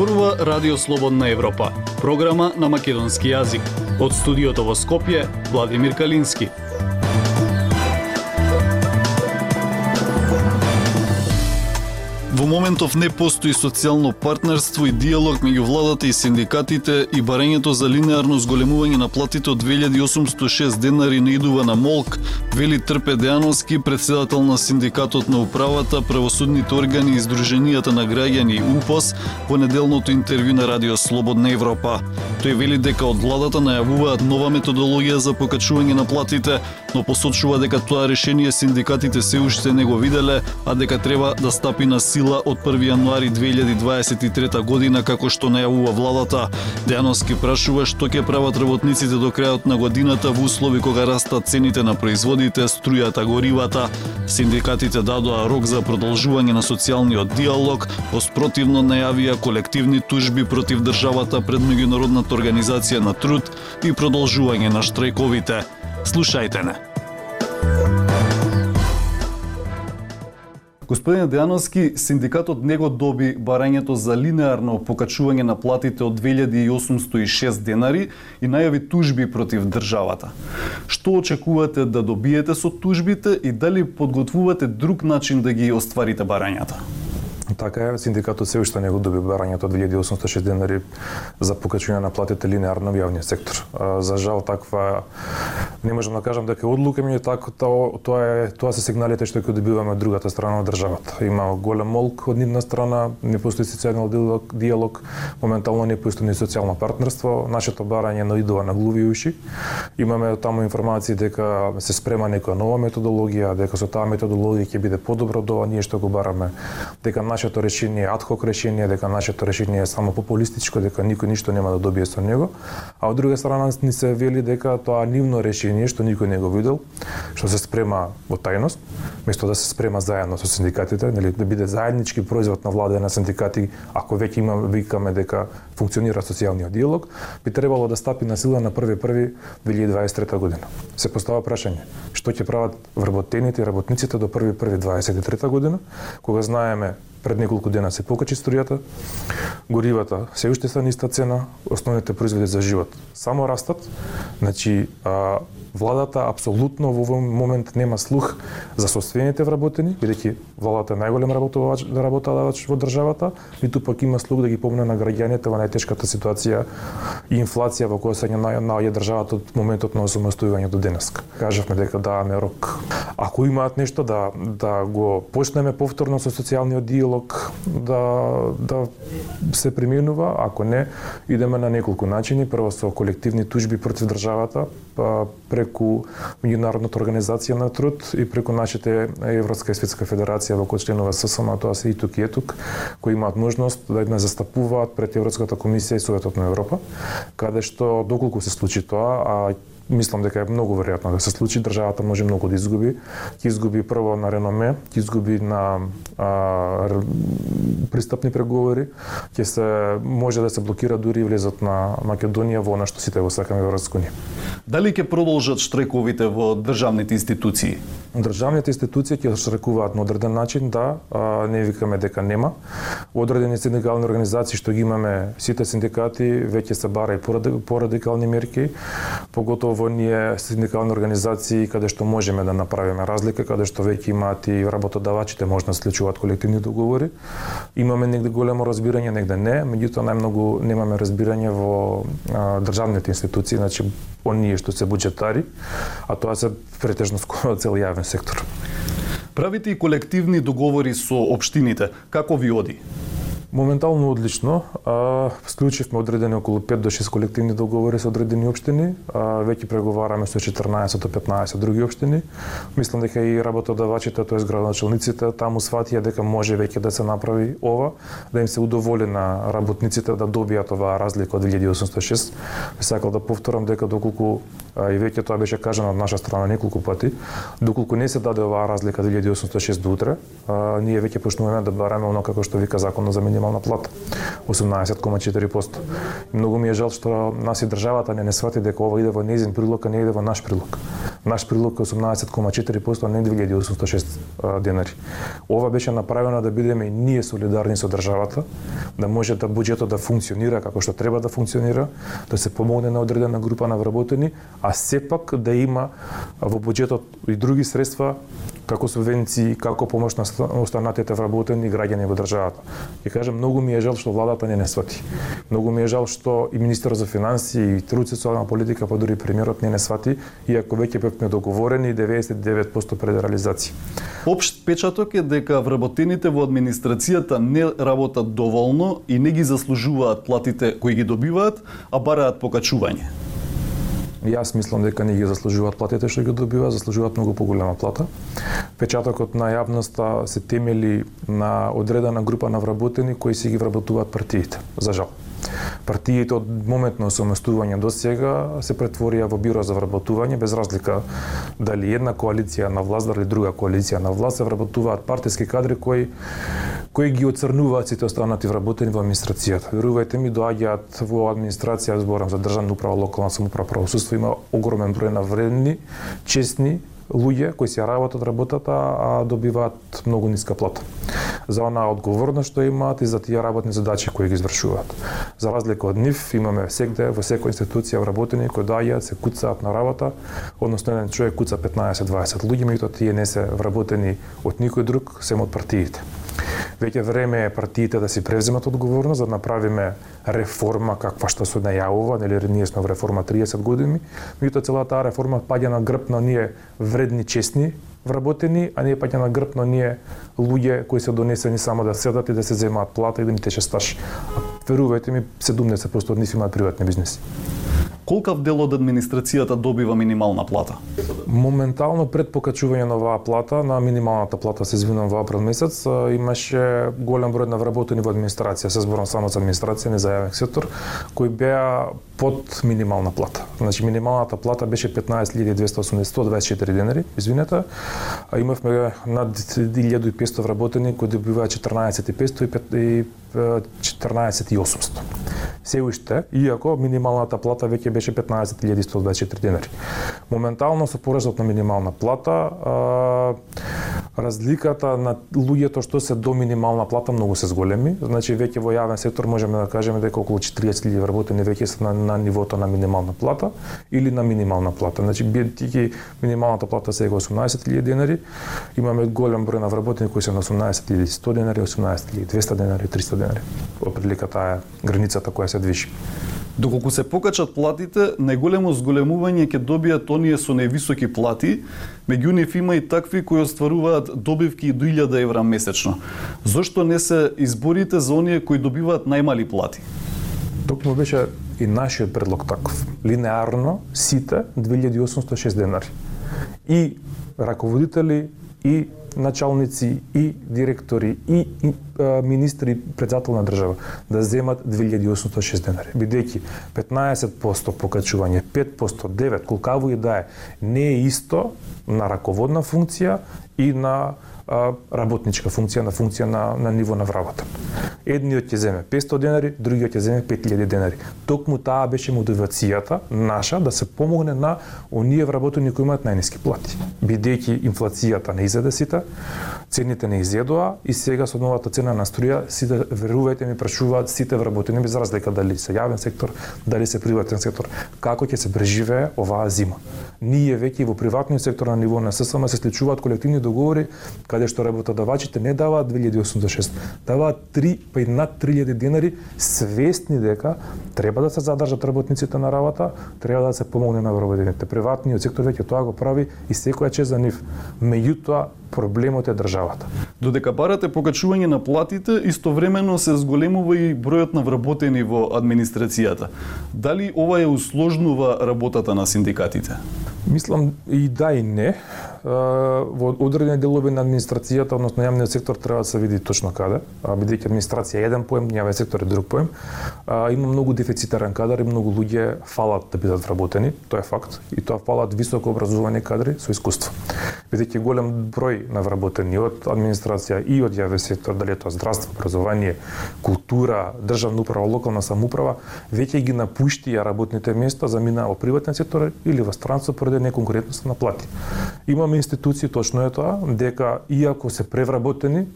Зборува Радио Слободна Европа, програма на македонски јазик. Од студиото во Скопје, Владимир Калински. Во моментов не постои социјално партнерство и диалог меѓу владата и синдикатите и барењето за линеарно зголемување на платите од 2806 денари не идува на молк, вели Трпе Дејановски, председател на синдикатот на управата, правосудните органи и Сдруженијата на граѓани и УПОС во неделното интервју на Радио Слободна Европа. Тој вели дека од владата најавуваат нова методологија за покачување на платите, но посочува дека тоа решение синдикатите се уште не го виделе, а дека треба да стапи на сила од 1 јануари 2023 година како што најавува владата. Дејановски прашува што ќе прават работниците до крајот на годината во услови кога растат цените на производите, струјата, горивата. Синдикатите дадоа рок за продолжување на социјалниот диалог, воспротивно најавија колективни тужби против државата пред меѓународната организација на труд и продолжување на штрајковите. Слушајте не. Господин Дејановски, синдикатот не го доби барањето за линеарно покачување на платите од 2806 денари и најави тужби против државата. Што очекувате да добиете со тужбите и дали подготвувате друг начин да ги остварите барањата? Така е, синдикатот се уште не го доби барањето од 2860 денари за покачување на платите линеарно во јавниот сектор. За жал таква не можам да кажам дека е одлука, меѓу така тоа е тоа се сигналите што ќе добиваме од другата страна од државата. Има голем молк од нивна страна, не постои социјален диалог, диалог, моментално не постои ни социјално партнерство, нашето барање наидува на глуви уши. Имаме таму информации дека се спрема некоја нова методологија, дека со таа методологија ќе биде подобро од ова ние што го бараме, дека нашето решение е адхок решение, дека нашето решение е само популистичко, дека никој ништо нема да добие со него, а од друга страна ни се вели дека тоа нивно решение што никој не го видел, што се спрема во тајност, место да се спрема заедно со синдикатите, нели да биде заеднички производ на влада и на синдикати, ако веќе има викаме дека функционира социјалниот диалог, би требало да стапи на сила на 1.1.2023 година. Се постава прашање, што ќе прават вработените и работниците до 1.1.2023 година, кога знаеме пред неколку дена се покачи струјата, горивата се уште са ниста цена, основните производи за живот само растат. Значи, а, владата апсолутно во овој момент нема слух за собствените вработени, бидејќи владата е најголем да работодавач во државата, ниту пак има слух да ги помне на граѓаните во најтешката ситуација и инфлација во која се наоѓа државата од моментот на осамостојување до денеска. Кажавме дека даваме рок. Ако имаат нешто да да го почнеме повторно со социјалниот диалог, да да се применува, ако не, идеме на неколку начини, прво со колективни тужби против државата, па преку меѓународната организација на труд и преку нашите Европска и Светска федерација во кој членува ССМ, тоа се и тук и етук, кои имаат можност да не застапуваат пред Европската комисија и Советот на Европа, каде што доколку се случи тоа, а мислам дека е многу веројатно да се случи, државата може многу да изгуби. Ќе изгуби прво на реноме, ќе изгуби на а, пристапни преговори, ќе се може да се блокира дури влезот на Македонија во она што сите го сакаме во Европска Дали ќе продолжат штрековите во државните институции? Државните институции ќе штрекуваат на одреден начин, да, а, не викаме дека нема. Одредени синдикални организации што ги имаме сите синдикати веќе се бара и порадикални мерки, поготово во ние синдикални организации каде што можеме да направиме разлика, каде што веќе имаат и работодавачите може да склучуваат колективни договори. Имаме негде големо разбирање, негде не, меѓутоа најмногу немаме разбирање во а, државните институции, значи оние што се буџетари, а тоа се претежно цел јавен сектор. Правите и колективни договори со општините. Како ви оди? Моментално одлично. А, склучивме одредени околу 5 до 6 колективни договори со одредени општини. А, веќе преговараме со 14 до 15 други општини. Мислам дека и работодавачите, тоест градоначалниците, таму сватија дека може веќе да се направи ова, да им се удоволи на работниците да добијат оваа разлика од 2806. Би сакал да повторам дека доколку и веќе тоа беше кажано од наша страна неколку пати, доколку не се даде оваа разлика 2806 до утре, ние веќе почнуваме да бараме оно како што вика законот за минимална плата 18,4%. Многу ми е жал што нас и државата не не свати дека ова иде во незин прилог, а не иде во наш прилог. Наш прилог е 18,4%, а не 2806 денари. Ова беше направено да бидеме ние солидарни со државата, да може да буџетот да функционира како што треба да функционира, да се помогне на одредена група на вработени, а А сепак да има во буџетот и други средства како субвенции, како помош на останатите вработени граѓани во државата. Ќе кажам, многу ми е жал што владата не не свати. Многу ми е жал што и министерот за финансии и труд социјална политика, па дури премиерот не не свати, иако веќе бевме договорени 99% пред реализација. Обшт печаток е дека вработените во администрацијата не работат доволно и не ги заслужуваат платите кои ги добиваат, а бараат покачување. Јас мислам дека не ги заслужуваат платите што ги добиваат, заслужуваат многу поголема плата. Печатокот на јавноста се темели на одредена група на вработени кои си ги вработуваат партиите, за жал. Партиите од момент на осамостување до сега се претворија во биро за вработување без разлика дали една коалиција на власт дали друга коалиција на власт се вработуваат партиски кадри кои кои ги оцрнуваат сите останати вработени во администрацијата. Верувајте ми, доаѓаат во администрација, зборам за државна управа, локална самоуправа, правосудство, има огромен број на вредни, честни луѓе кои се работат работата, а добиваат многу ниска плата. За онаа одговорност што имаат и за тие работни задачи кои ги извршуваат. За разлика од нив, имаме секде во секоја институција вработени кои доаѓаат, се куцаат на работа, односно еден човек куца 15-20 луѓе, меѓутоа тие не се вработени од никој друг, сем од партиите. Веќе време е партиите да си преземат одговорност, да направиме реформа каква што се најавува, нели ние сме во реформа 30 години, меѓутоа целата таа реформа паѓа на грб на ние вредни, честни вработени, а не паѓа на грб на ние луѓе кои се донесени само да седат и да се земаат плата и да ни тече стаж. Верувајте ми, 70% од нив имаат приватни бизнеси. Колкав дел од администрацијата добива минимална плата? Моментално пред покачување на оваа плата, на минималната плата се извинувам во април месец, имаше голем број на вработени во администрација, се зборам само за администрација, не за јавен сектор, кои беа под минимална плата. Значи минималната плата беше 15.280 денари, извинете, а имавме над 1500 вработени кои добиваат 14.500 и 14.800. Се уште, иако минималната плата веќе беше 15.124 денари. Моментално со поразот на минимална плата, а, разликата на луѓето што се до минимална плата многу се зголеми. Значи веќе во јавен сектор можеме да кажеме дека околу 40.000 вработени веќе се на, на нивото на минимална плата или на минимална плата. Значи бидејќи минималната плата сега 18.000 денари, имаме голем број на вработени кои се на 18.100 денари, 18.200 денари, 300 денари. Определика таа е границата која се движи. Доколку се покачат платите, најголемо зголемување ќе добијат оние со највисоки плати, меѓу нив има и такви кои остваруваат добивки до 1000 евра месечно. Зошто не се изборите за оние кои добиваат најмали плати? Токму беше и нашиот предлог таков. Линеарно сите 2860 денари. И раководители и началници и директори и, и а, министри председател на држава да земат 2806 денари. Бидејќи 15% покачување, 5%, 9, колкаво и да е, не е исто на раководна функција и на работничка функција на функција на, на ниво на вработа. Едниот ќе земе 500 денари, другиот ќе земе 5000 денари. Токму таа беше мотивацијата наша да се помогне на оние вработени кои имаат најниски плати. Бидејќи инфлацијата не изеде сите, цените не изедоа и сега со новата цена на струја сите верувајте ми прашуваат сите вработени без разлика дали се јавен сектор, дали се приватен сектор, како ќе се преживее оваа зима. Ние веќе во приватниот сектор на ниво на ССМ се склучуваат колективни договори каде што работодавачите не даваат 2806, даваат 3 па и над 3000 денари свесни дека треба да се задржат работниците на работа, треба да се помогне на вработените. Приватниот сектор веќе тоа го прави и секоја чест за нив. Меѓутоа проблемот е државата. Додека барате покачување на платите, истовремено се зголемува и бројот на вработени во администрацијата. Дали ова е усложнува работата на синдикатите? Мислам и да и не во одредени делови на администрацијата, односно јавниот сектор треба да се види точно каде, бидејќи администрација е еден поем, јавен сектор е друг поем. Има многу дефицитарен кадар и многу луѓе фалат да бидат вработени, тоа е факт, и тоа фалат високо образовани кадри со искуство. Бидејќи голем број на вработени од администрација и од јавен сектор, дали е тоа здравство, образование, култура, државна управа, локална самоуправа, веќе ги напуштија работните места, заминаа во приватен сектор или во странство поради неконкурентност на плати. Имаме институции, точно е тоа, дека иако се превработени,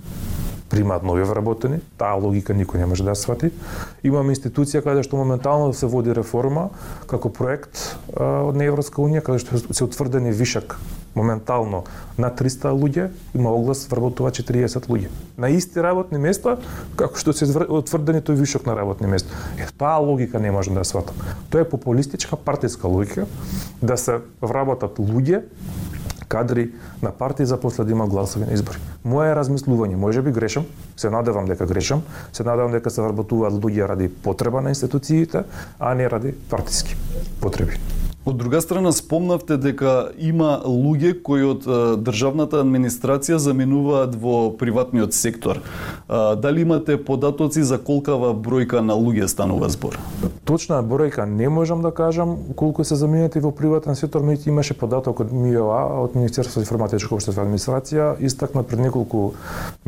примаат нови вработени, таа логика никој не може да ја свати. Имаме институција каде што моментално се води реформа како проект од Европска унија, каде што се утврдени вишак моментално на 300 луѓе, има оглас вработува 40 луѓе. На исти работни места, како што се утврдени тој вишок на работни места. Е, таа логика не може да ја сватам. Тоа е популистичка партиска логика да се вработат луѓе кадри на партии за после да има гласови на избори. Моје размислување, може би грешам, се надевам дека грешам, се надевам дека се вработуваат луѓе ради потреба на институциите, а не ради партиски потреби. Од друга страна спомнавте дека има луѓе кои од државната администрација заминуваат во приватниот сектор. Дали имате податоци за колкава бројка на луѓе станува збор? Точна бројка не можам да кажам колку се заменети во приватен сектор, меѓутоа имаше податок од МИОА, од Министерството за информатичко општествена администрација, истакнат пред неколку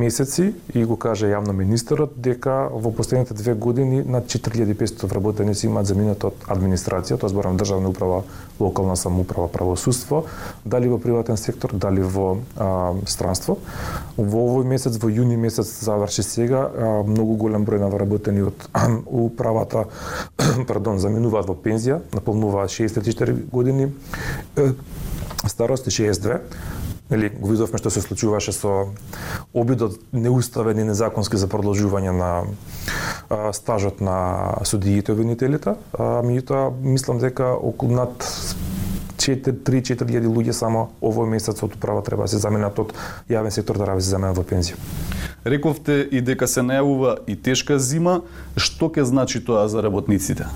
месеци и го каже јавно министерот дека во последните две години над 4500 вработеници имаат заменет од администрација, тоа зборам државна управа локална самоуправа, правосудство, дали во приватен сектор, дали во а, странство. Во овој месец, во јуни месец заврши сега, а, многу голем број на вработени од управата, пардон, заминуваат во пензија, наполнуваат 64 години, старост 62 Нели, го видовме што се случуваше со обидот неуставен и незаконски за продолжување на а, стажот на судиите обвинителите. Меѓутоа, мислам дека околу над 3-4 луѓе само овој месец од управа треба да се заменат од јавен сектор да се заменат во пензија. Рековте и дека се најавува и тешка зима, што ќе значи тоа за работниците?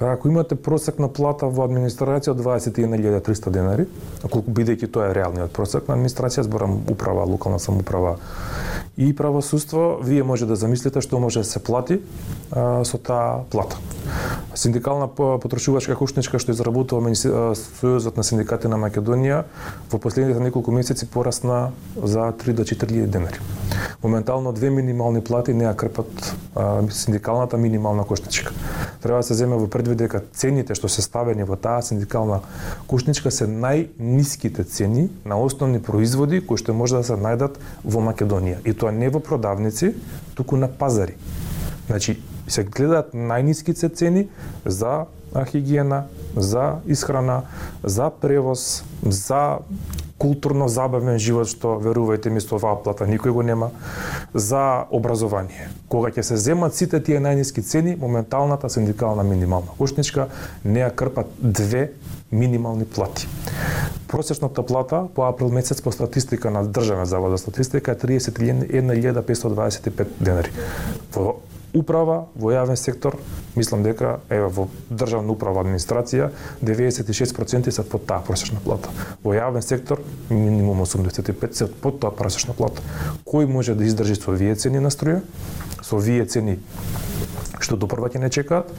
Па ако имате просек на плата во администрација од 21.300 денари, колку бидејќи тоа е реалниот просек на администрација, зборам управа, локална самоуправа и правосудство, вие може да замислите што може да се плати а, со таа плата. Синдикална потрошувачка кушничка што изработува Сојузот на синдикати на Македонија во последните неколку месеци порасна за 3 до 4 денари. Моментално две минимални плати не ја крпат а, синдикалната минимална кошничка Треба да се земе во предвид дека цените што се ставени во таа синдикална кошничка се најниските цени на основни производи кои што може да се најдат во Македонија. И тоа не во продавници, туку на пазари. Значи, се гледаат најниските цени за хигиена, за исхрана, за превоз, за културно забавен живот што верувајте ми со оваа плата никој го нема за образование. Кога ќе се земат сите тие најниски цени, моменталната синдикална минимална кошничка не ја крпат две минимални плати. Просечната плата по април месец по статистика на Државен завод за статистика е 31.525 денари. Во управа, во јавен сектор, мислам дека еве во државна управа администрација 96% се под таа просечна плата. Во јавен сектор минимум 85 се под таа просечна плата. Кој може да издржи со вие цени на струја, со вие цени што до прва ќе не чекаат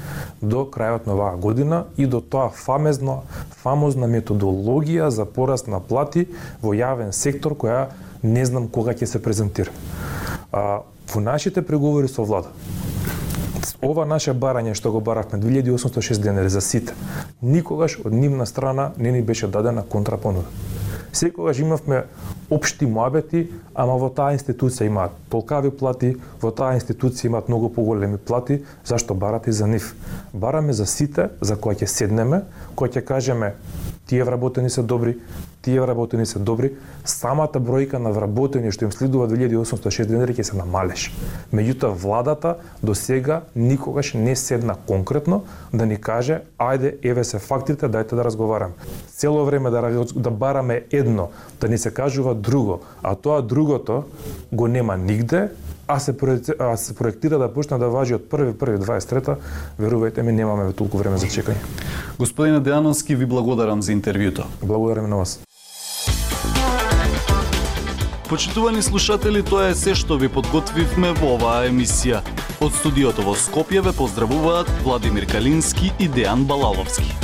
до крајот на оваа година и до тоа фамезно фамозна методологија за пораст на плати во јавен сектор која не знам кога ќе се презентира. А, во нашите преговори со влада ова наше барање што го баравме 2806 денари за сите, никогаш од нивна страна не ни беше дадена контрапонуда. Секогаш имавме општи муабети, ама во таа институција имаат толкави плати, во таа институција имаат многу поголеми плати, зашто барате за нив? Бараме за сите, за кои ќе седнеме, кои ќе кажеме тие вработени се добри, тие вработени се добри, самата бројка на вработени што им следува 2806 денари ќе се намалеш. Меѓутоа владата до сега никогаш не седна конкретно да ни каже ајде еве се фактите, дајте да разговараме. Цело време да да бараме едно, да ни се кажува друго, а тоа другото го нема нигде, а се, а се проектира да почне да важи од 1 1 23 верувајте ми немаме толку време за чекање. Господине Деановски, ви благодарам за интервјуто. Благодарам на вас. Почитувани слушатели, тоа е се што ви подготвивме во оваа емисија. Од студиото во Скопје ве поздравуваат Владимир Калински и Дејан Балаловски.